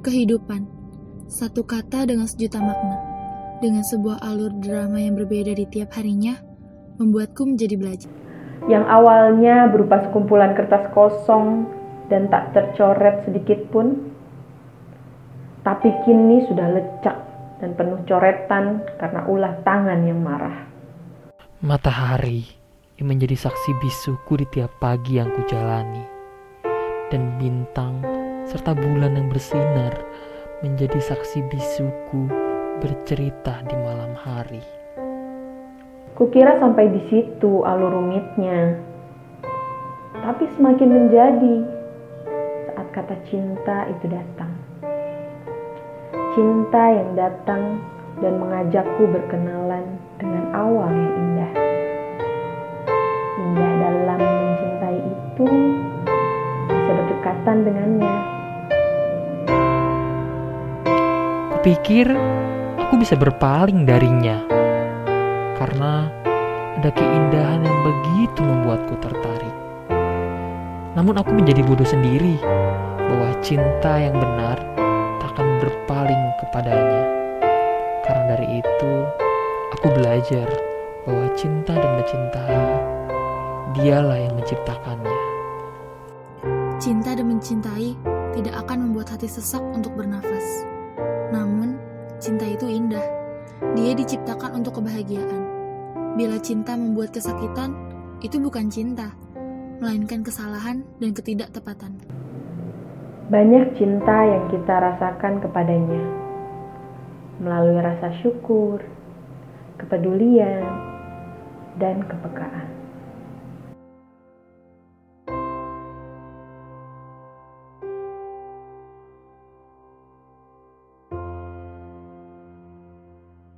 Kehidupan, satu kata dengan sejuta makna, dengan sebuah alur drama yang berbeda di tiap harinya, membuatku menjadi belajar. Yang awalnya berupa sekumpulan kertas kosong dan tak tercoret sedikit pun, tapi kini sudah lecak dan penuh coretan karena ulah tangan yang marah. Matahari yang menjadi saksi bisuku di tiap pagi yang kujalani, dan bintang serta bulan yang bersinar menjadi saksi bisuku bercerita di malam hari. Kukira sampai di situ alur rumitnya, tapi semakin menjadi saat kata cinta itu datang. Cinta yang datang dan mengajakku berkenalan dengan awal yang indah. Indah dalam mencintai itu bisa berdekatan dengannya. Kupikir aku bisa berpaling darinya karena ada keindahan yang begitu membuatku tertarik. Namun aku menjadi bodoh sendiri bahwa cinta yang benar tak akan berpaling kepadanya. Karena dari itu, aku belajar bahwa cinta dan mencintai dialah yang menciptakannya. Cinta dan mencintai tidak akan membuat hati sesak untuk bernafas. Cinta itu indah. Dia diciptakan untuk kebahagiaan. Bila cinta membuat kesakitan, itu bukan cinta, melainkan kesalahan dan ketidaktepatan. Banyak cinta yang kita rasakan kepadanya melalui rasa syukur, kepedulian, dan kepekaan.